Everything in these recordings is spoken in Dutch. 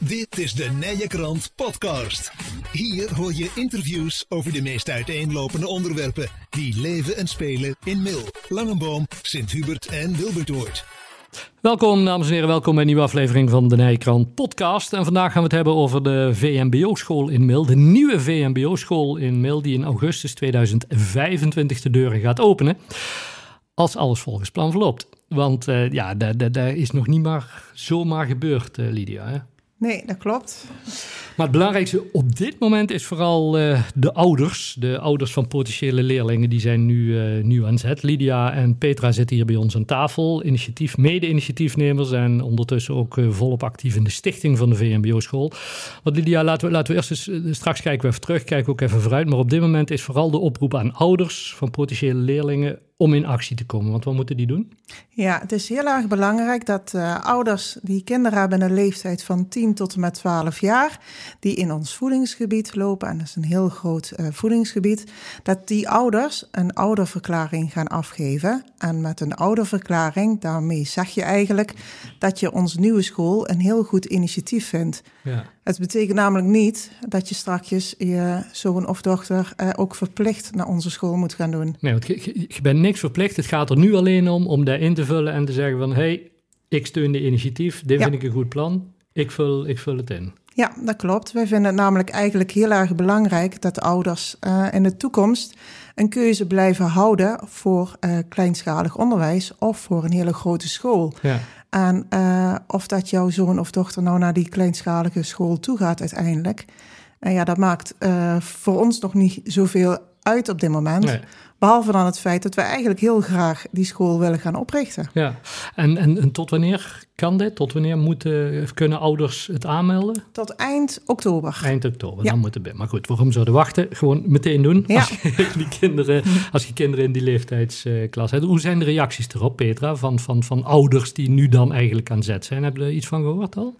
Dit is de Nije Krant Podcast. Hier hoor je interviews over de meest uiteenlopende onderwerpen die leven en spelen in Mil, Langenboom, Sint-Hubert en Wilbertoord. Welkom dames en heren, welkom bij een nieuwe aflevering van de Nijkrant podcast. En vandaag gaan we het hebben over de VMBO-school in Mil. De nieuwe VMBO-school in Mil die in augustus 2025 de deuren gaat openen. Als alles volgens plan verloopt. Want uh, ja, daar is nog niet maar zomaar gebeurd, uh, Lydia. Hè? Nee, dat klopt. Maar het belangrijkste op dit moment is vooral uh, de ouders. De ouders van potentiële leerlingen, die zijn nu, uh, nu aan zet. Lydia en Petra zitten hier bij ons aan tafel. Initiatief, mede-initiatiefnemers en ondertussen ook uh, volop actief in de stichting van de VMBO-school. Want Lydia, laten we, laten we eerst eens, straks kijken we even terug, kijken ook even vooruit. Maar op dit moment is vooral de oproep aan ouders van potentiële leerlingen om in actie te komen. Want wat moeten die doen? Ja, het is heel erg belangrijk dat uh, ouders die kinderen hebben in een leeftijd van 10 tot en met 12 jaar, die in ons voedingsgebied lopen, en dat is een heel groot uh, voedingsgebied, dat die ouders een ouderverklaring gaan afgeven. En met een ouderverklaring, daarmee zeg je eigenlijk dat je onze nieuwe school een heel goed initiatief vindt. Ja. Het betekent namelijk niet dat je straks je zoon of dochter uh, ook verplicht naar onze school moet gaan doen. Nee, want je, je bent niks verplicht. Het gaat er nu alleen om om daar in te vullen en te zeggen van... hé, hey, ik steun de initiatief, dit ja. vind ik een goed plan, ik vul, ik vul het in. Ja, dat klopt. Wij vinden het namelijk eigenlijk heel erg belangrijk... dat de ouders uh, in de toekomst een keuze blijven houden... voor uh, kleinschalig onderwijs of voor een hele grote school. Ja. En uh, of dat jouw zoon of dochter nou naar die kleinschalige school toe gaat uiteindelijk... En ja, dat maakt voor ons nog niet zoveel uit op dit moment. Behalve dan het feit dat we eigenlijk heel graag die school willen gaan oprichten. Ja, en, en, en tot wanneer kan dit? Tot wanneer moeten, kunnen ouders het aanmelden? Tot eind oktober. Eind oktober, ja. dan moeten we. Maar goed, waarom zouden wachten? Gewoon meteen doen. Ja. Als, je, die kinderen, als je kinderen in die leeftijdsklasse hebt. Hoe zijn de reacties erop, Petra, van, van, van ouders die nu dan eigenlijk aan zet zijn? Heb je er iets van gehoord al?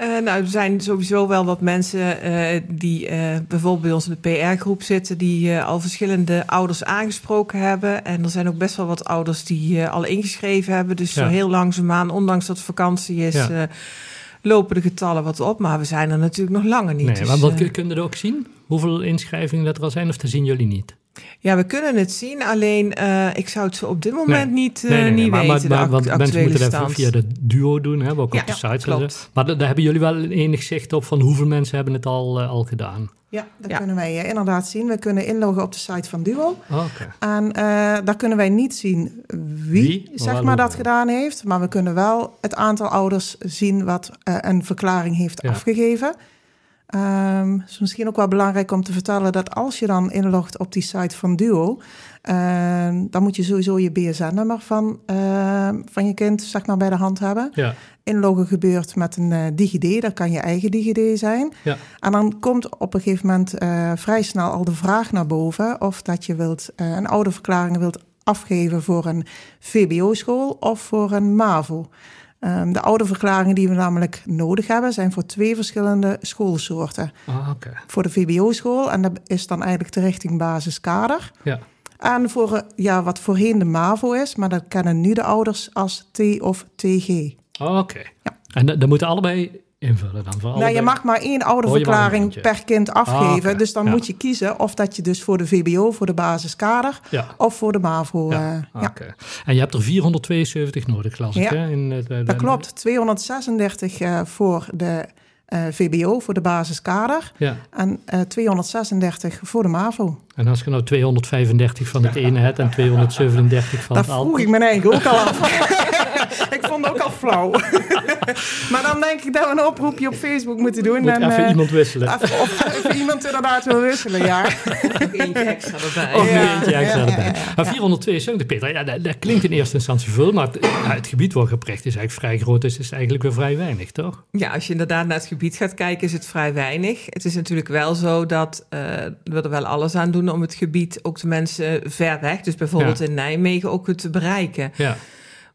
Uh, nou, er zijn sowieso wel wat mensen uh, die uh, bijvoorbeeld bij ons in de PR-groep zitten, die al verschillende ouders aangesproken hebben. En er zijn ook best wel wat ouders die al ingeschreven hebben. Dus ja. zo heel langzaamaan, ondanks dat vakantie is, ja. lopen de getallen wat op. Maar we zijn er natuurlijk nog langer niet. Nee, dus, maar wat kunnen we ook zien? Hoeveel inschrijvingen dat er al zijn, of dat zien jullie niet? Ja, we kunnen het zien, alleen uh, ik zou het zo op dit moment nee. niet, uh, nee, nee, niet maar, weten. Maar, maar, want mensen moeten dat via de duo doen, hè, ook ja, op de site. Klopt. Maar daar hebben jullie wel enig zicht op van hoeveel mensen hebben het al, uh, al gedaan? Ja, dat ja. kunnen wij inderdaad zien. We kunnen inloggen op de site van Duo. Oh, okay. En daar kunnen wij niet zien wie, wie? zeg maar, dat gedaan heeft. Maar we kunnen wel het aantal ouders zien wat een verklaring heeft ja. afgegeven. Um, het is misschien ook wel belangrijk om te vertellen dat als je dan inlogt op die site van Duo, uh, dan moet je sowieso je BSN-nummer van, uh, van je kind zeg maar, bij de hand hebben. Ja. Inloggen gebeurt met een uh, DigiD, dat kan je eigen DigiD zijn. Ja. En dan komt op een gegeven moment uh, vrij snel al de vraag naar boven of dat je wilt, uh, een oude verklaring wilt afgeven voor een VBO-school of voor een MAVO. Um, de oude verklaringen die we namelijk nodig hebben, zijn voor twee verschillende schoolsoorten. Ah, okay. Voor de VBO-school, en dat is dan eigenlijk de richting basiskader. Ja. En voor ja, wat voorheen de MAVO is, maar dat kennen nu de ouders als T of TG. Oh, Oké. Okay. Ja. En dan moeten allebei invullen dan? Voor nou, je mag maar één oude oh, verklaring per kind afgeven. Ah, okay. Dus dan ja. moet je kiezen of dat je dus voor de VBO, voor de basiskader, ja. of voor de MAVO. Ja. Uh, ja. Okay. En je hebt er 472 nodig, ik. Hè? In, de, de, dat klopt. 236 uh, voor de uh, VBO, voor de basiskader. Ja. En 236 voor de MAVO. En als je nou 235 van het ene hebt en 237 van dat het andere. Dat vroeg ik me eigenlijk ook al af. ik vond het ook al flauw. maar dan denk ik dat we een oproepje op Facebook moeten doen. Moet en, even uh, iemand wisselen. Even, of even iemand inderdaad wil wisselen, ja. Eentje extra erbij. Of ja. eentje extra ja, erbij. Ja, maar 472, Peter, ja, dat, dat, klinkt in eerste instantie veel. Maar het, het gebied waar geprecht is eigenlijk vrij groot. Dus is eigenlijk weer vrij weinig, toch? Ja, als je inderdaad naar het gebied gaat kijken, is het vrij weinig. Het is natuurlijk wel zo dat uh, we er wel alles aan doen om het gebied, ook de mensen ver weg, dus bijvoorbeeld in Nijmegen, ook te bereiken. Ja.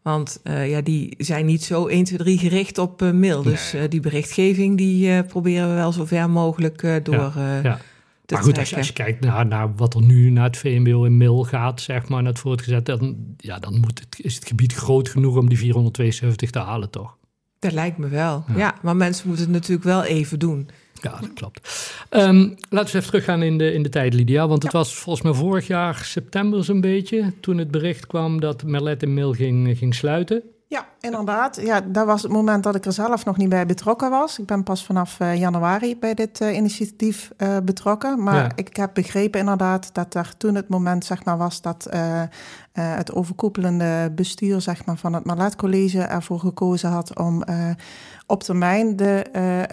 Want uh, ja, die zijn niet zo 1, 2, 3 gericht op uh, mail. Nee. Dus die berichtgeving die proberen we wel zo ver mogelijk door ja, ja. te Maar goed, als je, als je, kijkt naar, naar wat er nu naar het VMBO in mail gaat, zeg maar, naar het voortgezet, dan, ja, dan moet het, is het gebied groot genoeg om die 472 te halen, toch? Dat lijkt me wel. Ja. maar mensen moeten het natuurlijk wel even doen. Ja, dat klopt. Um, laten we even teruggaan in de, in de tijd, Lydia. Want het was volgens mij vorig jaar september zo'n beetje... toen het bericht kwam dat Merlet en Mil ging, ging sluiten. Ja, inderdaad. Ja, dat was het moment dat ik er zelf nog niet bij betrokken was. Ik ben pas vanaf uh, januari bij dit uh, initiatief uh, betrokken. Maar ja. ik heb begrepen inderdaad dat er toen het moment zeg maar, was dat het overkoepelende bestuur zeg maar, van het Marlet College ervoor gekozen had om op termijn de,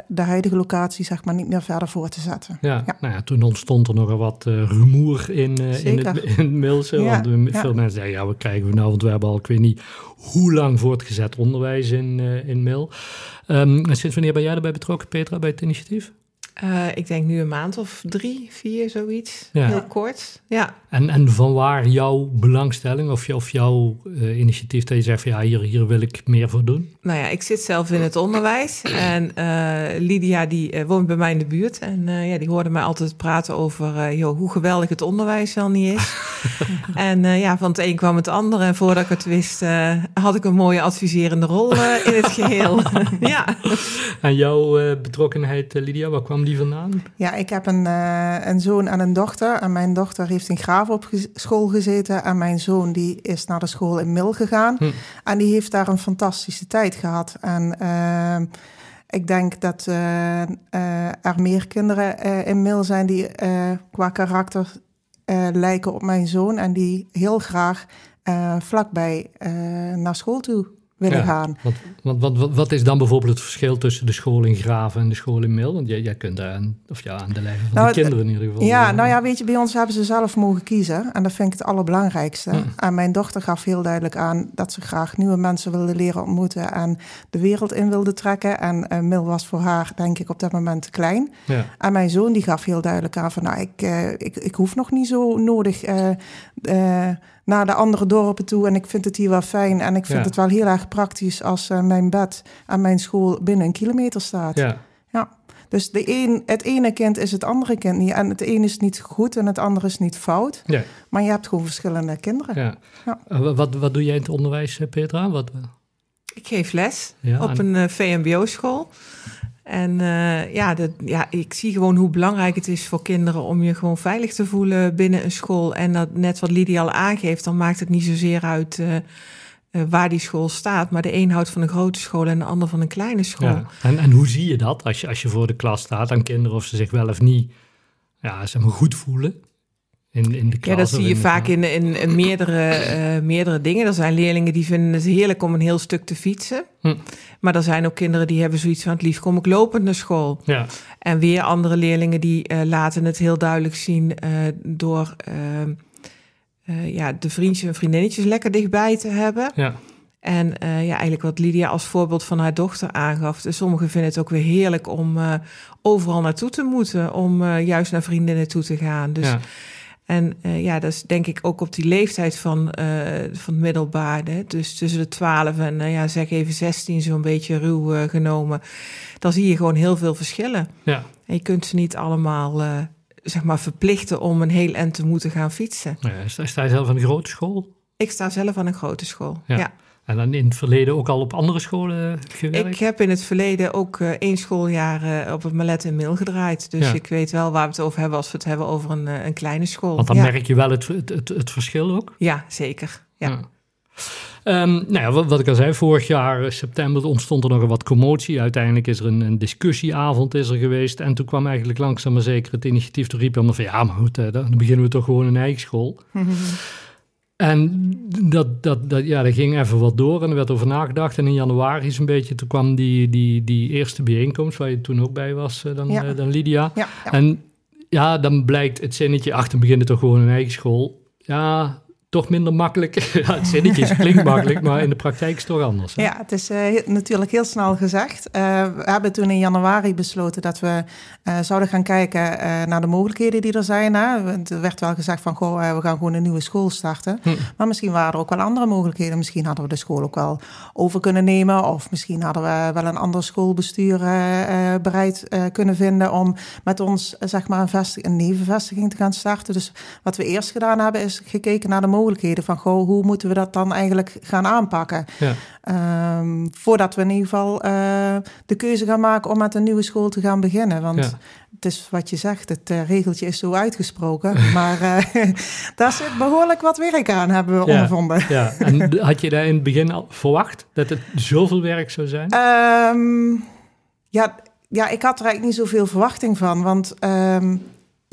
de huidige locatie zeg maar, niet meer verder voor te zetten. Ja, Nou ja toen ontstond er nog wat rumoer in, in het, in het. Ja, want veel mensen zeiden, ja, wat krijgen we nou? Want we hebben al, ik weet niet hoe lang voortgezet onderwijs in, uh, in Mil. Um, sinds wanneer ben jij erbij betrokken, Petra, bij het initiatief? Uh, ik denk nu een maand of drie, vier, zoiets. Ja. Heel kort, ja. En, en van waar jouw belangstelling of, of jouw uh, initiatief dat je zegt van ja, hier, hier wil ik meer voor doen? Nou ja, ik zit zelf in het onderwijs en uh, Lydia die woont bij mij in de buurt. En ja, die hoorde mij altijd praten over joh, hoe geweldig het onderwijs wel niet is. en ja, van het een kwam het ander en voordat ik het wist had ik een mooie adviserende rol in het geheel. ja. En jouw betrokkenheid Lydia, waar kwam die vandaan? Ja, ik heb een, uh, een zoon en een dochter. En mijn dochter heeft in Graaf op school gezeten. En mijn zoon die is naar de school in Mil gegaan. Hm. En die heeft daar een fantastische tijd gehad. En uh, ik denk dat uh, er meer kinderen in Mil zijn die qua karakter lijken op mijn zoon. En die heel graag vlakbij naar school toe willen gaan. Want, want, wat, wat is dan bijvoorbeeld het verschil tussen de school in Graven en de school in Mil? Want jij, jij kunt daar aan, of ja, aan de lijve van nou, de kinderen in ieder geval. Ja, nou ja, weet je, bij ons hebben ze zelf mogen kiezen. En dat vind ik het allerbelangrijkste. En mijn dochter gaf heel duidelijk aan dat ze graag nieuwe mensen wilde leren ontmoeten en de wereld in wilde trekken. En uh, Mil was voor haar, denk ik, op dat moment te klein. Ja. En mijn zoon die gaf heel duidelijk aan van, nou, ik, uh, ik, ik hoef nog niet zo nodig uh, naar de andere dorpen toe. En ik vind het hier wel fijn. En ik vind het wel heel erg praktisch als uh, mijn bed aan mijn school binnen een kilometer staat. Ja. ja. Dus de een, het ene kind is het andere kind niet. En het een is niet goed en het andere is niet fout. Ja. Maar je hebt gewoon verschillende kinderen. Ja. ja. Uh, wat, wat doe jij in het onderwijs, eh, Petra? Wat, ik geef les op een uh, VMBO-school. En uh, ja, dat, ja, ik zie gewoon hoe belangrijk het is voor kinderen om je gewoon veilig te voelen binnen een school. En dat net wat Lydia al aangeeft, dan maakt het niet zozeer uit uh, uh, waar die school staat. Maar de een houdt van een grote school en de ander van een kleine school. Ja. En, en hoe zie je dat als je, als je voor de klas staat aan kinderen of ze zich wel of niet ja, zeg maar goed voelen? In, in de klas ja, dat zie je vaak in, in, in meerdere, uh, meerdere dingen. Er zijn leerlingen die vinden het heerlijk om een heel stuk te fietsen. Hm. Maar er zijn ook kinderen die hebben zoiets van... het liefst kom ik lopend naar school. Ja. En weer andere leerlingen die uh, laten het heel duidelijk zien... Uh, door ja, de vriendjes en vriendinnetjes lekker dichtbij te hebben. Ja. En ja, eigenlijk wat Lydia als voorbeeld van haar dochter aangaf. Dus sommigen vinden het ook weer heerlijk om overal naartoe te moeten. Om juist naar vriendinnen toe te gaan. Dus... Ja. En uh, ja, dat is denk ik ook op die leeftijd van, uh, van het middelbaar. Hè? Dus tussen de 12 en uh, ja, zeg even 16, zo'n beetje ruw genomen. Dan zie je gewoon heel veel verschillen. Ja. En je kunt ze niet allemaal zeg maar verplichten om een heel eind te moeten gaan fietsen. Ja, sta je zelf aan een grote school? Ik sta zelf aan een grote school, ja. En dan in het verleden ook al op andere scholen gewerkt? Ik heb in het verleden ook uh, één schooljaar uh, op het Malet in Mil gedraaid. Dus ik weet wel waar we het over hebben als we het hebben over een, uh, een kleine school. Want dan merk je wel het, het, het, het, verschil ook? Ja, zeker. Ja. ja. Um, nou ja, wat, wat, ik al zei, vorig jaar september ontstond er nog een wat commotie. Uiteindelijk is er een, een, discussieavond is er geweest. En toen kwam eigenlijk langzaam maar zeker het initiatief te riepen. Van ja, maar goed, dan beginnen we toch gewoon een eigen school. En dat, dat, dat, ja, dat ging even wat door en er werd over nagedacht. En in januari is een beetje, toen kwam die, die, die eerste bijeenkomst, waar je toen ook bij was, eh, dan, ja. uh, dan Lydia. Ja, ja. En ja, dan blijkt het zinnetje, achter beginnen toch gewoon een eigen school. Ja, toch minder makkelijk. ja, het zinnetje klinkt makkelijk, maar in de praktijk is het toch anders. Hè? Ja, het is uh, natuurlijk heel snel gezegd. Uh, we hebben toen in januari besloten dat we uh, zouden gaan kijken naar de mogelijkheden die er zijn. Hè. Er werd wel gezegd van, goh, we gaan gewoon een nieuwe school starten. Hm. Maar misschien waren er ook wel andere mogelijkheden. Misschien hadden we de school ook wel over kunnen nemen. Of misschien hadden we wel een ander schoolbestuur bereid kunnen vinden om met ons, zeg maar, een, een nevenvestiging te gaan starten. Dus wat we eerst gedaan hebben, is gekeken naar de mogelijkheden mogelijkheden van goh, hoe moeten we dat dan eigenlijk gaan aanpakken. Ja. Ehm, voordat we in ieder geval eh, de keuze gaan maken om met een nieuwe school te gaan beginnen. Want Ja. het is wat je zegt, het eh, regeltje is zo uitgesproken. maar eh, daar zit behoorlijk wat werk aan, hebben we Ja. ondervonden. Ja, en had je daar in het begin al verwacht dat het zoveel werk zou zijn? Ehm, ja, ja, ik had er eigenlijk niet zoveel verwachting van. Want ehm,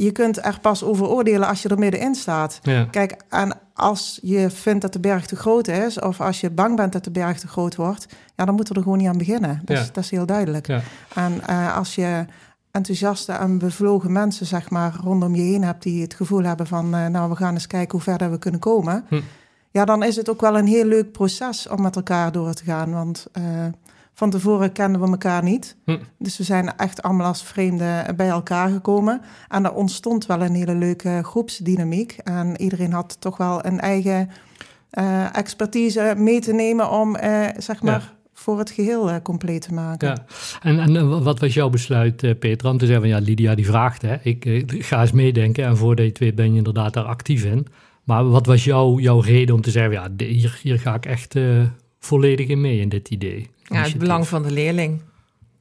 je kunt er pas over oordelen als je er middenin staat. Ja. Kijk, en als je vindt dat de berg te groot is, of als je bang bent dat de berg te groot wordt, ja, dan moeten we er gewoon niet aan beginnen. Dat, Ja. is, dat is heel duidelijk. Ja. En eh, als je enthousiaste en bevlogen mensen, zeg maar, rondom je heen hebt die het gevoel hebben van, eh, nou, we gaan eens kijken hoe verder we kunnen komen. Hm. Ja, dan is het ook wel een heel leuk proces om met elkaar door te gaan. Want eh, van tevoren kenden we elkaar niet. Hm. Dus we zijn echt allemaal als vreemden bij elkaar gekomen. En er ontstond wel een hele leuke groepsdynamiek. En iedereen had toch wel een eigen eh, expertise mee te nemen om, eh, zeg maar, Ja. voor het geheel eh, compleet te maken. Ja, en, en wat was jouw besluit, Peter? Om te zeggen van ja, Lydia die vraagt, hè, ik ga eens meedenken. En voordat je het weet ben je inderdaad daar actief in. Maar wat was jouw, jouw reden om te zeggen, ja, hier, hier ga ik echt volledig in mee in dit idee? Ja, het belang van de leerling.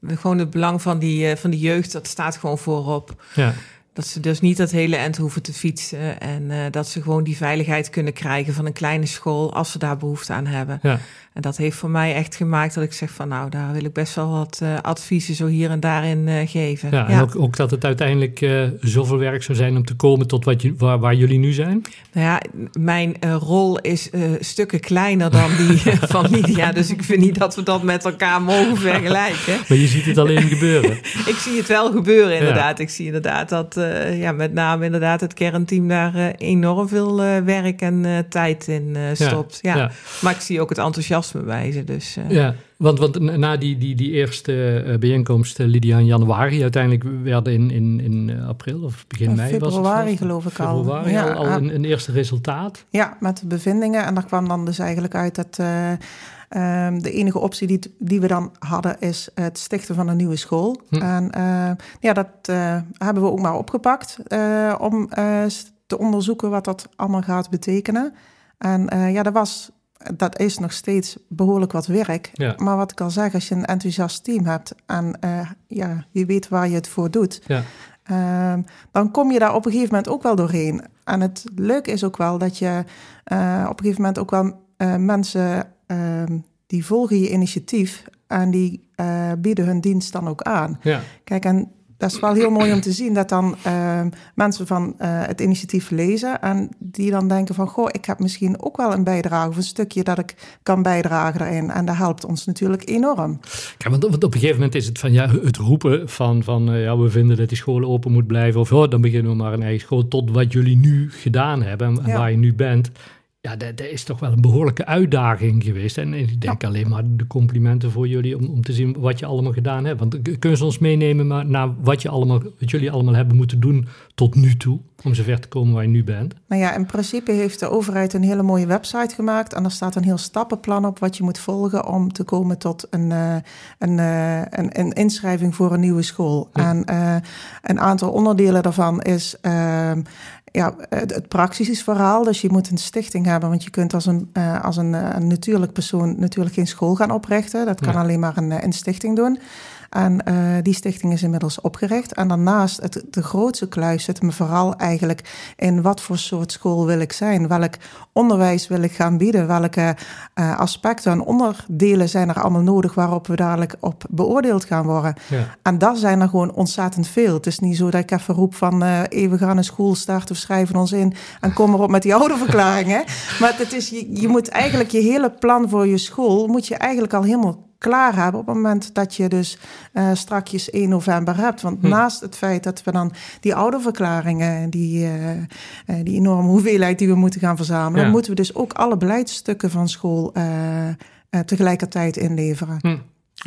Gewoon het belang van die, eh, van die jeugd, dat staat gewoon voorop. Ja, Dat ze dus niet dat hele eind hoeven te fietsen. En eh, dat ze gewoon die veiligheid kunnen krijgen van een kleine school als ze daar behoefte aan hebben. ja, En dat heeft voor mij echt gemaakt dat ik zeg van nou, daar wil ik best wel wat eh, adviezen zo hier en daarin eh, geven. ja. En ook, ook dat het uiteindelijk eh, zoveel werk zou zijn om te komen tot wat je, waar, waar jullie nu zijn. Nou ja, mijn rol is stukken kleiner dan die van Lydia. Dus ik vind niet dat we dat met elkaar mogen vergelijken. Maar je ziet het alleen gebeuren. Ik zie het wel gebeuren, inderdaad. Ik zie inderdaad dat ja, met name inderdaad het kernteam daar enorm veel werk en tijd in stopt. Ja, ja. Maar ik zie ook het enthousiasme bij ze. Dus eh, Ja, want, want na- die, die, die eerste eh, bijeenkomst, eh, Lydia in januari, uiteindelijk werden in, in, in april of begin In mei was het februari geloof ik al. Februari Ja, al, al ah. een, een eerste resultaat. Ja, met de bevindingen. En daar kwam dan dus eigenlijk uit dat eh, ehm, de enige optie die, die we dan hadden is het stichten van een nieuwe school. Hm. En ja, dat hebben we ook maar opgepakt om te onderzoeken wat dat allemaal gaat betekenen. En ja, dat was, dat is nog steeds behoorlijk wat werk. Ja. Maar wat ik al zeg, als je een enthousiast team hebt en eh, ja, je weet waar je het voor doet, Ja, Ehm, dan kom je daar op een gegeven moment ook wel doorheen. En het leuke is ook wel dat je eh, op een gegeven moment ook wel eh, mensen ehm, die volgen je initiatief en die bieden hun dienst dan ook aan. ja, Kijk, en dat is wel heel mooi om te zien dat dan ehm, mensen van eh, het initiatief lezen en die dan denken van, goh, ik heb misschien ook wel een bijdrage of een stukje dat ik kan bijdragen daarin. En dat helpt ons natuurlijk enorm. Kijk, want, op een gegeven moment is het van ja, het roepen van, van eh, ja, we vinden dat die scholen open moet blijven. Of oh, dan beginnen we maar een eigen school. Tot wat jullie nu gedaan hebben en, en Ja. waar je nu bent. Ja, dat, dat is toch wel een behoorlijke uitdaging geweest. En ik denk alleen maar de complimenten voor jullie om, om te zien wat je allemaal gedaan hebt. Want kunnen ze ons meenemen maar naar wat, je allemaal, wat jullie allemaal hebben moeten doen tot nu toe? Om zover te komen waar je nu bent. Nou ja, in principe heeft de overheid een hele mooie website gemaakt. En er staat een heel stappenplan op wat je moet volgen om te komen tot een, eh, een, eh, een, een inschrijving voor een nieuwe school. Ja. En eh, een aantal onderdelen daarvan is. Ja, het, het praktisch verhaal. Dus je moet een stichting hebben, want je kunt als een, eh, als een, eh, een natuurlijk persoon natuurlijk geen school gaan oprichten. Dat kan Ja. alleen maar een, eh, een stichting doen. En eh, die stichting is inmiddels opgericht. En daarnaast, het, de grootste kluis zit me vooral eigenlijk in wat voor soort school wil ik zijn? Welk onderwijs wil ik gaan bieden? Welke eh, aspecten en onderdelen zijn er allemaal nodig waarop we dadelijk op beoordeeld gaan worden? Ja. En daar zijn er gewoon ontzettend veel. Het is niet zo dat ik even roep van eh even gaan een school starten of schrijven ons in en kom erop met die oude verklaringen. Maar het is, je, je moet eigenlijk je hele plan voor je school, moet je eigenlijk al helemaal klaar hebben op het moment dat je dus eh strakjes 1 november hebt. Want Hm. naast het feit dat we dan die oude verklaringen, die, eh, eh, die enorme hoeveelheid die we moeten gaan verzamelen, Ja. moeten we dus ook alle beleidsstukken van school tegelijkertijd inleveren. Hm.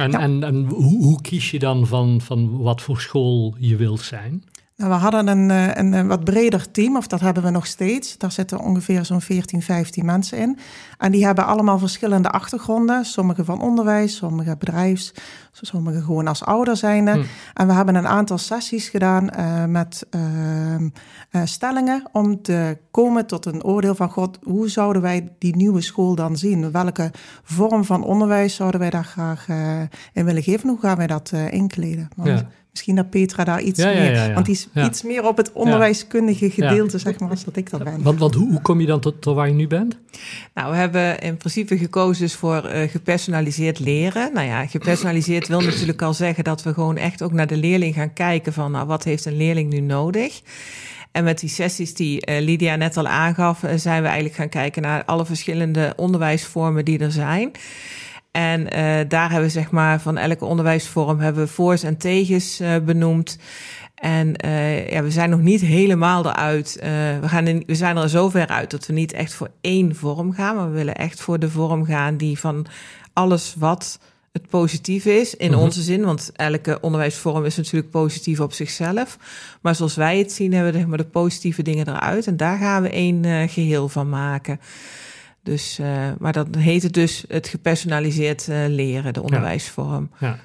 En, Ja. en, en hoe, hoe kies je dan van, van wat voor school je wilt zijn? Nou, we hadden een, een, een, wat breder team, of dat hebben we nog steeds. Daar zitten ongeveer zo'n 14, 15 mensen in. En die hebben allemaal verschillende achtergronden. Sommige van onderwijs, sommige bedrijfs, sommige gewoon als ouder zijnde. Hm. En we hebben een aantal sessies gedaan uh, met uh, uh, stellingen om te komen tot een oordeel van God, hoe zouden wij die nieuwe school dan zien? Welke vorm van onderwijs zouden wij daar graag in willen geven? Hoe gaan wij dat inkleden? Want ja. Misschien dat Petra daar iets ja, meer, want die is iets meer op het onderwijskundige gedeelte, zeg maar, als dat ik dat ben. Want, want hoe, hoe kom je dan tot, tot, waar je nu bent? Nou, we hebben in principe gekozen dus voor uh, gepersonaliseerd leren. Nou ja, gepersonaliseerd wil natuurlijk al zeggen dat we gewoon echt ook naar de leerling gaan kijken van, nou, wat heeft een leerling nu nodig? En met die sessies die uh, Lydia net al aangaf, uh, zijn we eigenlijk gaan kijken naar alle verschillende onderwijsvormen die er zijn. En uh, daar hebben we zeg maar van elke onderwijsvorm hebben we voor's en tegens uh, benoemd. En uh, ja, we zijn nog niet helemaal eruit. we, gaan in, we zijn er zover uit dat we niet echt voor één vorm gaan. Maar we willen echt voor de vorm gaan die van alles wat het positief is, in mm -hmm. onze zin. Want elke onderwijsvorm is natuurlijk positief op zichzelf. Maar zoals wij het zien, hebben we zeg maar, de positieve dingen eruit. En daar gaan we één geheel van maken. Dus, uh, maar dat heet het dus het gepersonaliseerd uh, leren, de onderwijsvorm. Ja.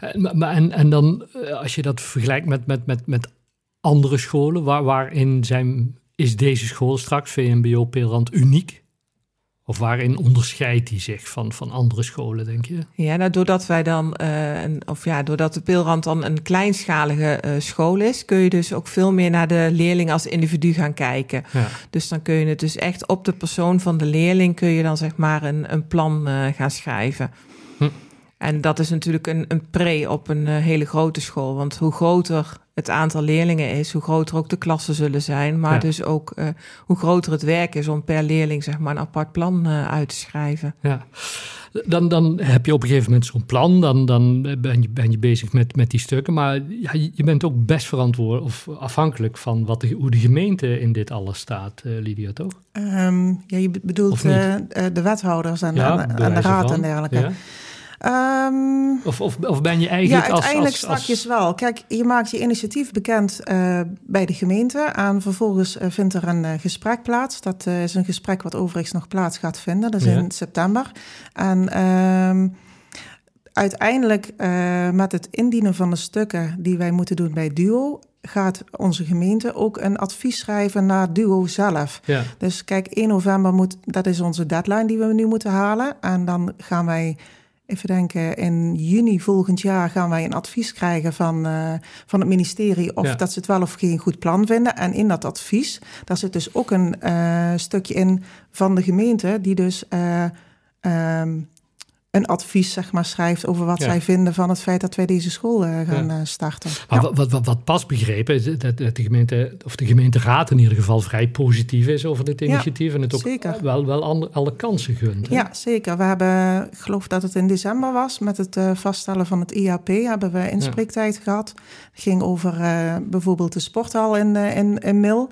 ja. Maar, en, en dan, als je dat vergelijkt met, met, met, met andere scholen, waar, waarin zijn, is deze school straks, VMBO Peelrand, uniek? Of waarin onderscheidt hij zich van, van andere scholen, denk je? Ja, nou, doordat wij dan, uh, een, of ja, doordat de Peelrand dan een kleinschalige uh, school is, kun je dus ook veel meer naar de leerling als individu gaan kijken. Ja. Dus dan kun je het dus echt op de persoon van de leerling kun je dan zeg maar een, een plan uh, gaan schrijven. Hm. En dat is natuurlijk een, een pre op een hele grote school. Want hoe groter het aantal leerlingen is, hoe groter ook de klassen zullen zijn. Maar ja. dus ook uh, hoe groter het werk is om per leerling zeg maar, een apart plan uh, uit te schrijven. Ja. Dan, dan heb je op een gegeven moment zo'n plan, dan, dan ben, je, ben je bezig met, met die stukken. Maar ja, je bent ook best verantwoordelijk of afhankelijk van wat de, hoe de gemeente in dit alles staat, uh, Lydia, toch? Um, ja, je bedoelt de wethouders en, ja, en, en de raad en dergelijke. Um, of, of, of, ben je eigenlijk ja, uiteindelijk als, als, strakjes wel. Kijk, je maakt je initiatief bekend uh, bij de gemeente. En vervolgens uh, vindt er een uh, gesprek plaats. Dat is een gesprek wat overigens nog plaats gaat vinden. Dat is ja. in september. En um, uiteindelijk met het indienen van de stukken die wij moeten doen bij DUO gaat onze gemeente ook een advies schrijven naar Duo zelf. Ja. Dus kijk, 1 november moet, dat is onze deadline die we nu moeten halen. En dan gaan wij even denken, in juni volgend jaar gaan wij een advies krijgen van, uh, van het ministerie of ja. dat ze het wel of geen goed plan vinden. En in dat advies, daar zit dus ook een uh, stukje in van de gemeente, die dus uh, um, een advies zeg maar, schrijft over wat ja. zij vinden van het feit dat wij deze school uh, gaan ja. uh, starten. Maar ja. wat, wat, wat pas begrepen is dat, de gemeente, of de gemeenteraad in ieder geval vrij positief is over dit initiatief en het ook zeker. wel, wel alle, alle kansen gunt. Hè? Ja, zeker. We hebben, ik geloof dat het in december was, met het uh, vaststellen van het IAP, hebben we inspreektijd gehad. Het ging over bijvoorbeeld de sporthal in, in, in Mil,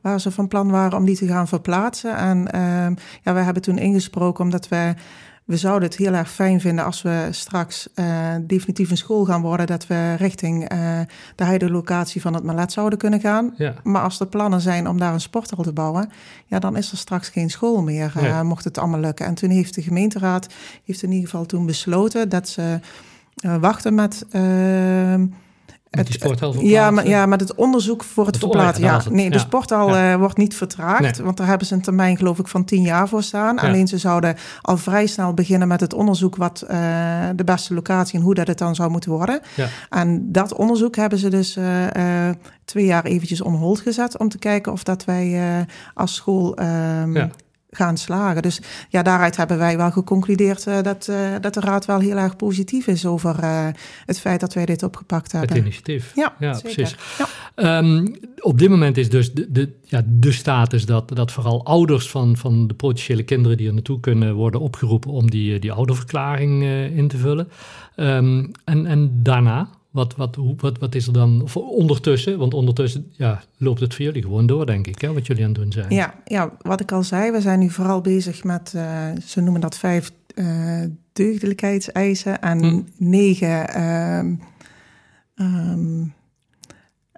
waar ze van plan waren om die te gaan verplaatsen. En ehm, ja, we hebben toen ingesproken omdat we we zouden het heel erg fijn vinden als we straks uh, definitief een school gaan worden, dat we richting uh, de huidige locatie van het Malet zouden kunnen gaan. Ja. Maar als er plannen zijn om daar een sporthal te bouwen, ja, dan is er straks geen school meer, uh, ja. mocht het allemaal lukken. En toen heeft de gemeenteraad heeft in ieder geval toen besloten dat ze wachten met ehm, met die sporthal ja, maar, ja, met het onderzoek voor het, het verplaatsen. Ja, nee, de ja. sporthal ja. uh, wordt niet vertraagd. Nee. Want daar hebben ze een termijn, geloof ik, van tien jaar voor staan. Ja. Alleen ze zouden al vrij snel beginnen met het onderzoek... wat uh, de beste locatie en hoe dat het dan zou moeten worden. En dat onderzoek hebben ze dus uh, twee jaar eventjes on hold gezet... om te kijken of dat wij als school um, gaan slagen. Dus ja, daaruit hebben wij wel geconcludeerd uh, dat, uh, dat de raad wel heel erg positief is over uh, het feit dat wij dit opgepakt hebben. Het initiatief. Ja, ja precies. Ja. Um, op dit moment is dus de, de, ja, de status dat, dat vooral ouders van, van de potentiële kinderen die er naartoe kunnen worden opgeroepen om die, die ouderverklaring in te vullen. Um, en, en daarna, wat, wat, hoe, wat, wat is er dan ondertussen? Want ondertussen ja, loopt het voor jullie gewoon door, denk ik, hè, wat jullie aan het doen zijn. Ja, ja, wat ik al zei, we zijn nu vooral bezig met, uh, ze noemen dat vijf uh, deugdelijkheidseisen en hm. negen um, um,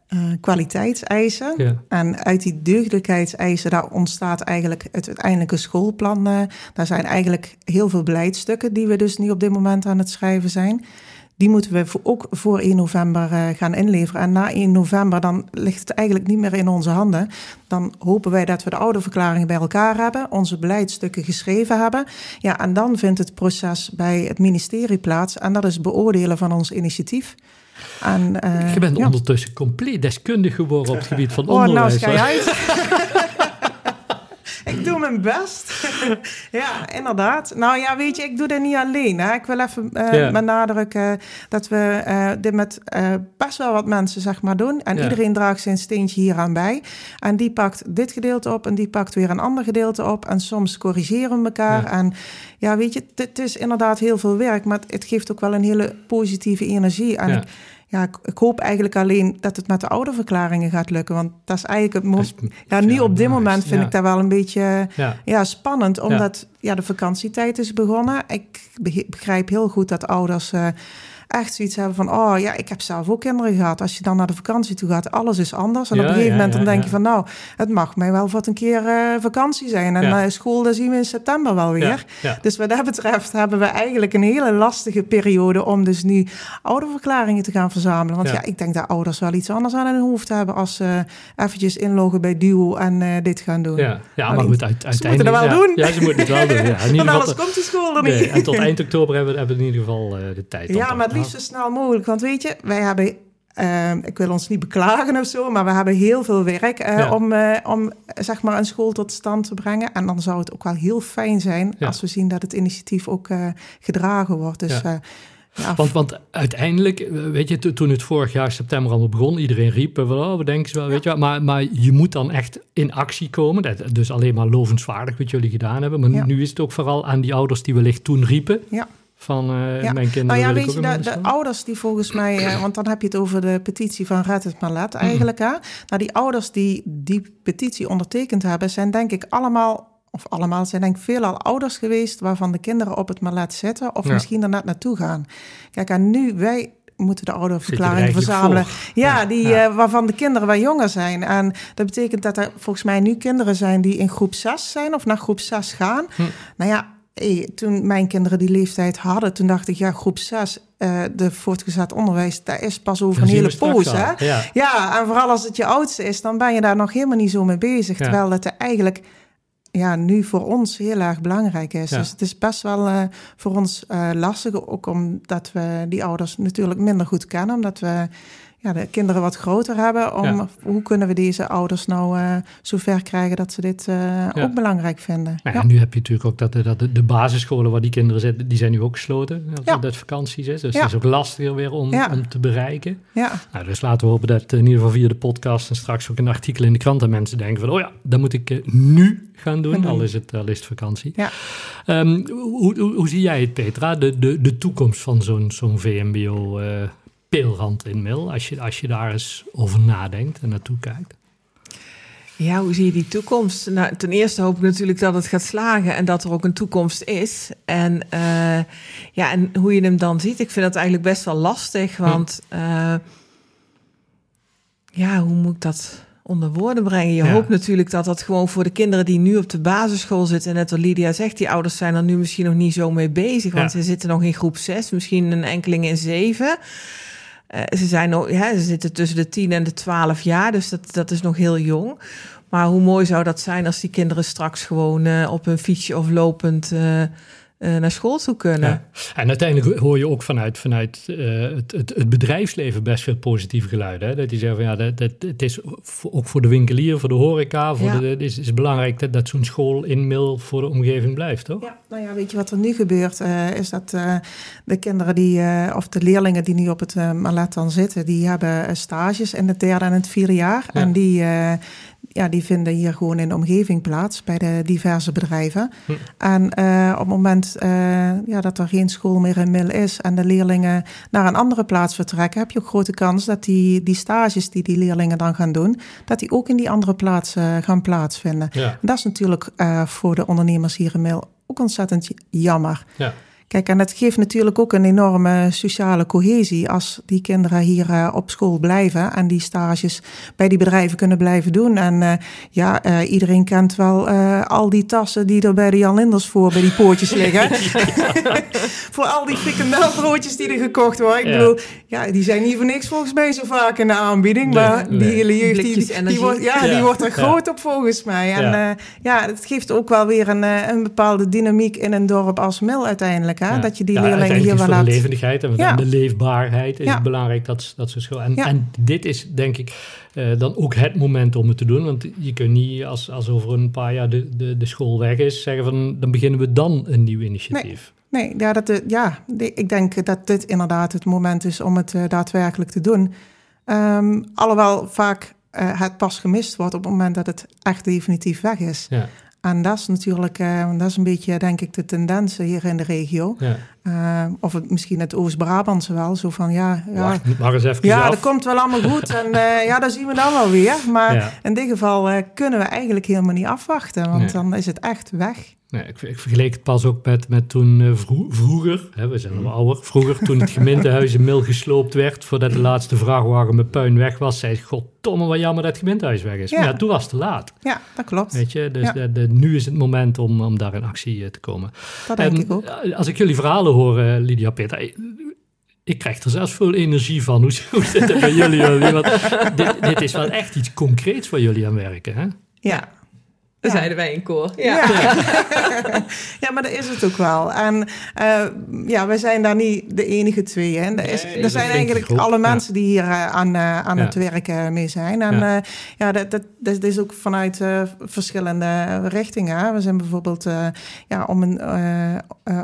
uh, kwaliteitseisen. Ja. En uit die deugdelijkheidseisen, daar ontstaat eigenlijk het uiteindelijke schoolplan. eh. daar zijn eigenlijk heel veel beleidstukken die we dus nu op dit moment aan het schrijven zijn. Die moeten we ook voor 1 november eh, gaan inleveren. En na 1 november dan ligt het eigenlijk niet meer in onze handen. Dan hopen wij dat we de ouderverklaringen bij elkaar hebben, onze beleidsstukken geschreven hebben. Ja, en dan vindt het proces bij het ministerie plaats. En dat is beoordelen van ons initiatief. En, eh, Je bent ja. ondertussen compleet deskundig geworden op het gebied van Oh, nou onderwijs. schij uit. ik doe mijn best. ja, inderdaad. Nou ja, weet je, ik doe dit niet alleen. Hè. Ik wil even Ja. benadrukken dat we eh, dit met eh, best wel wat mensen zeg maar doen. En iedereen draagt zijn steentje hieraan bij. En die pakt dit gedeelte op en die pakt weer een ander gedeelte op. En soms corrigeren we elkaar. En ja, weet je, het- is inderdaad heel veel werk. Maar het geeft ook wel een hele positieve energie. En ik, ja, ik, hoop eigenlijk alleen dat het met de oude verklaringen gaat lukken. Want dat is eigenlijk het mo- Dat is- Ja, nu op dit moment vind Ja. ik dat wel een beetje Ja. ja, spannend. Omdat ja. de vakantietijd is begonnen. Ik beg- begrijp heel goed dat ouders eh, echt zoiets hebben van... oh ja, ik heb zelf ook kinderen gehad. Als je dan naar de vakantie toe gaat, alles is anders. En Ja, op een gegeven moment dan denk je van... nou, het mag mij wel wat een keer eh, vakantie zijn. En eh, school, dat zien we in september wel weer. Dus wat dat betreft hebben we eigenlijk een hele lastige periode... om dus nu ouderverklaringen te gaan verzamelen. Want Ja. ik denk dat ouders wel iets anders aan hun hoofd hebben... als ze eventjes inloggen bij Duo en eh, dit gaan doen. Ja, ja maar goed, uit, ze uiteindelijk... moeten het wel ja, doen. Ja, ze moeten het wel doen. Ja. In ieder geval, komt die school er niet. en tot eind oktober hebben we, in ieder geval eh, de tijd. Ja, maar liefst zo snel mogelijk. Want weet je, wij hebben... eh, ik wil ons niet beklagen of zo, maar we hebben heel veel werk eh, Ja. om, eh, om zeg maar een school tot stand te brengen. En dan zou het ook wel heel fijn zijn Ja. als we zien dat het initiatief ook eh, gedragen wordt. Dus Ja. Want, want uiteindelijk, weet je, to- toen het vorig jaar september allemaal begon, iedereen riep oh, we denken ze wel, weet je wel. Maar, maar je moet dan echt in actie komen. Dat, dus alleen maar lovenswaardig wat jullie gedaan hebben. Maar nu is het ook vooral aan die ouders die wellicht toen riepen ja. Van, eh, Ja. mijn kinderen Nou ja, weet je, de, de ouders die volgens mij, eh, want dan heb je het over de petitie van Red het Malet Mm. eigenlijk. Hè? Nou, die ouders die die petitie ondertekend hebben, zijn denk ik allemaal, of allemaal, zijn denk ik veelal ouders geweest waarvan de kinderen op het Malet zitten of Ja. misschien er net naartoe gaan. Kijk, en nu wij moeten de ouderverklaring er verzamelen. Ja, Ja, die, ja. eh, waarvan de kinderen wat jonger zijn. En dat betekent dat er volgens mij nu kinderen zijn die in groep 6 zijn of naar groep 6 gaan. Hm. Nou ja, hey, toen mijn kinderen die leeftijd hadden, toen dacht ik, ja, groep 6, eh, de voortgezet onderwijs, daar is pas over een hele poos. Hè? Ja. Ja, en vooral als het je oudste is, dan ben je daar nog helemaal niet zo mee bezig. Ja. Terwijl het er eigenlijk ja, nu voor ons heel erg belangrijk is. Ja. Dus het is best wel eh, voor ons eh, lastig, ook omdat we die ouders natuurlijk minder goed kennen. Omdat we ja, de kinderen wat groter hebben. Om, Ja. Hoe kunnen we deze ouders nou eh zover krijgen dat ze dit eh, ook belangrijk vinden? Nou ja, nu heb je natuurlijk ook dat, de- dat de, de basisscholen waar die kinderen zitten, die zijn nu ook gesloten. Dat vakanties is. Dus het is ook lastiger weer om, te bereiken. ja. Nou, dus laten we hopen dat in ieder geval via de podcast en straks ook een artikel in de krant dat mensen denken van, oh ja, dat moet ik eh, nu gaan doen, doen. al is het, al is het vakantie. Ja. Ehm, hoe, hoe, hoe zie jij het, Petra, de, de, de toekomst van zo'n zo'n VMBO peelrand in Mil, als je, als je daar eens over nadenkt en naartoe kijkt? Ja, hoe zie je die toekomst? Nou, ten eerste hoop ik natuurlijk dat het gaat slagen en dat er ook een toekomst is. En, eh, ja, en hoe je hem dan ziet, ik vind dat eigenlijk best wel lastig. Want eh, ja, hoe moet ik dat onder woorden brengen? Je Ja. hoopt natuurlijk dat dat gewoon voor de kinderen die nu op de basisschool zitten... en net wat Lydia zegt, die ouders zijn er nu misschien nog niet zo mee bezig. Want Ja. ze zitten nog in groep 6, misschien een enkeling in 7... Eh, ze, zijn nog, ze zitten tussen de 10 en de 12 jaar, dus dat, dat is nog heel jong. Maar hoe mooi zou dat zijn als die kinderen straks gewoon eh, op hun fietsje of lopend eh, naar school toe kunnen? Ja. En uiteindelijk hoor je ook vanuit, vanuit eh, het, het, het bedrijfsleven best veel positieve geluiden. Hè? Dat die zeggen van ja, dat, dat, het is ook voor de winkelier, voor de horeca, voor Ja. de, het is, is belangrijk dat, dat zo'n school in voor de omgeving blijft, toch? Ja, nou ja, weet je wat er nu gebeurt? eh, is dat de kinderen die, of de leerlingen die nu op het uh, dan zitten, die hebben stages in het derde en het vierde jaar. Ja. En die, ja, die vinden hier gewoon in de omgeving plaats bij de diverse bedrijven. Hm. En eh, op het moment eh, ja, dat er geen school meer in Mil is en de leerlingen naar een andere plaats vertrekken, heb je ook grote kans dat die, die stages die die leerlingen dan gaan doen, dat die ook in die andere plaats eh, gaan plaatsvinden. Ja. En dat is natuurlijk voor de ondernemers hier in Mil ook ontzettend jammer. Ja. Kijk, en dat geeft natuurlijk ook een enorme sociale cohesie als die kinderen hier uh, op school blijven en die stages bij die bedrijven kunnen blijven doen. En uh, ja, uh, iedereen kent wel al die tassen die er bij de Jan Linders voor bij die poortjes liggen. voor al die frikandelbroodjes die er gekocht worden. Ik ja. bedoel, ja, die zijn niet voor niks volgens mij zo vaak in de aanbieding. Nee, maar nee. die hele jeugd, die, die, die, wordt, ja, ja, die wordt er groot op volgens mij. En ja. ja, het geeft ook wel weer een, een bepaalde dynamiek in een dorp als Mil uiteindelijk. Hè? Dat je die leerlingen hier wel laat... de levendigheid en de leefbaarheid is belangrijk dat, dat ze school... En, en dit is denk ik uh, dan ook het moment om het te doen. Want je kunt niet als, als over een paar jaar de, de, de school weg is zeggen van dan beginnen we dan een nieuw initiatief. Nee. Nee, ja, dat, ja, ik denk dat dit inderdaad het moment is om het uh, daadwerkelijk te doen. Um, alhoewel vaak uh, het pas gemist wordt op het moment dat het echt definitief weg is. Ja. En dat is natuurlijk, uh, dat is een beetje, denk ik, de tendens hier in de regio. Ja. Uh, of het, misschien het Oost-Brabantse wel, zo van ja... ja Wacht, maar eens even Ja, af. dat komt wel allemaal goed en uh, ja, dat zien we dan wel weer. Maar ja. in dit geval kunnen we eigenlijk helemaal niet afwachten, want nee. dan is het echt weg. Nee, ik, ik vergeleek het pas ook met, met toen vro vroeger, hè, we zijn al ouder, vroeger toen het gemeentehuis in Mil gesloopt werd, voordat de laatste vrachtwagen met puin weg was, zei goddomme wat jammer dat het gemeentehuis weg is. Ja. Maar ja, toen was het te laat. Ja, dat klopt. Weet je, dus de, de, nu is het moment om, om daar in actie te komen. Dat denk en, ik ook. Als ik jullie verhalen hoor, uh, Lydia Peter, ik krijg er zelfs veel energie van. Hoe, zit het bij jullie? Dit, dit is wel echt iets concreets waar jullie aan werken, hè? Ja, ja. zeiden wij in koor. Ja. Ja. ja, maar dat is het ook wel. En uh, ja, wij zijn daar niet de enige twee. Hè. Er, is, er zijn eigenlijk alle mensen die hier uh, aan, uh, aan het werk mee zijn. En ja, ja dat, dat, dat, is ook vanuit verschillende richtingen. We zijn bijvoorbeeld, ja, om een,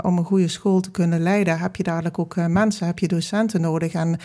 om een goede school te kunnen leiden, heb je dadelijk ook mensen, heb je docenten nodig. En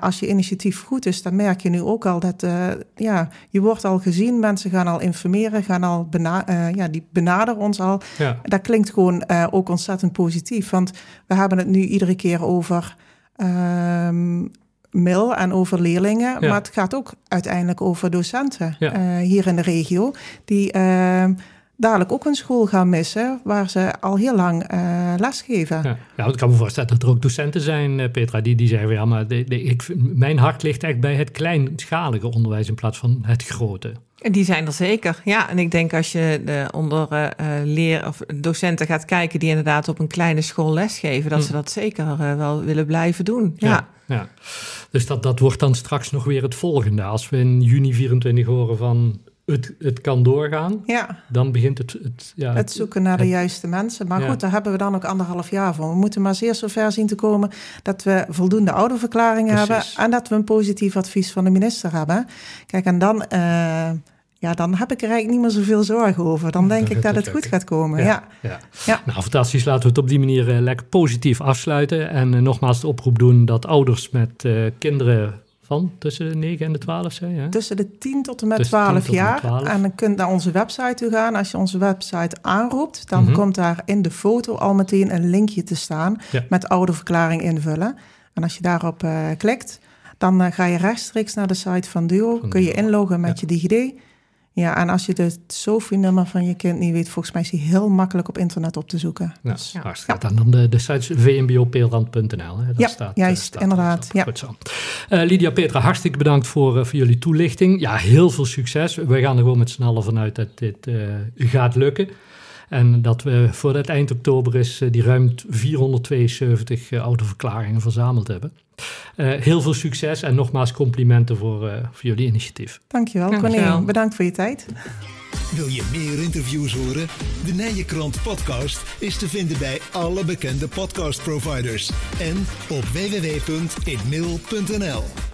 als je initiatief goed is, dan merk je nu ook al dat, ja, je wordt al gezien, mensen gaan al informeren, gaan al bena uh, ja, die benaderen ons al. Ja. Dat klinkt gewoon uh, ook ontzettend positief. Want we hebben het nu iedere keer over um, mil en over leerlingen. Ja. Maar het gaat ook uiteindelijk over docenten ja. uh, hier in de regio. Die ehm, dadelijk ook een school gaan missen waar ze al heel lang uh, lesgeven. Ja. ja, ik kan me voorstellen dat er ook docenten zijn, Petra, die, die zeggen: ja, maar de, de, ik, mijn hart ligt echt bij het kleinschalige onderwijs in plaats van het grote. Die zijn er zeker, ja. En ik denk als je de onder uh, leer of docenten gaat kijken die inderdaad op een kleine school lesgeven, dat hm. ze dat zeker uh, wel willen blijven doen. Ja. ja. ja. Dus dat, dat wordt dan straks nog weer het volgende. Als we in juni 24 horen van het, het kan doorgaan, ja. dan begint het... Het, ja, het zoeken naar de het, juiste mensen. Maar ja. goed, daar hebben we dan ook anderhalf jaar voor. We moeten maar zeer zover zien te komen dat we voldoende ouderverklaringen hebben... en dat we een positief advies van de minister hebben. Kijk, en dan... Uh, ja, dan heb ik er eigenlijk niet meer zoveel zorgen over. Dan denk ik dat het goed gaat komen. Ja, ja. ja. ja. Nou, fantastisch. Laten we het op die manier uh, lekker positief afsluiten. En uh, nogmaals de oproep doen dat ouders met uh, kinderen van tussen de 9 en de 12 zijn. Ja? Tussen de 10 tot en met 12 jaar. 12. En dan kunt naar onze website toe gaan. Als je onze website aanroept, dan mm -hmm. komt daar in de foto al meteen een linkje te staan ja. met ouderverklaring invullen. En als je daarop uh, klikt, dan uh, ga je rechtstreeks naar de site van Duo. Van kun je inloggen met ja. je DigiD. Ja, en als je het SOFI-nummer van je kind niet weet, volgens mij is die heel makkelijk op internet op te zoeken. Ja, dus, ja. staat dan de, de site vmbopeelrand.nl. Ja, staat, juist, staat inderdaad. Ja. Goed zo. Uh, Lydia Petra, hartstikke bedankt voor, uh, voor jullie toelichting. Ja, heel veel succes. We gaan er gewoon met z'n allen vanuit dat dit uh, gaat lukken. En dat we voordat eind oktober is die ruim 472 autoverklaringen verzameld hebben. Uh, heel veel succes en nogmaals complimenten voor, uh, voor jullie initiatief. Dankjewel, Corné. Bedankt voor je tijd. Wil je meer interviews horen? De Nijenkrant podcast is te vinden bij alle bekende podcastproviders en op www.inmail.nl.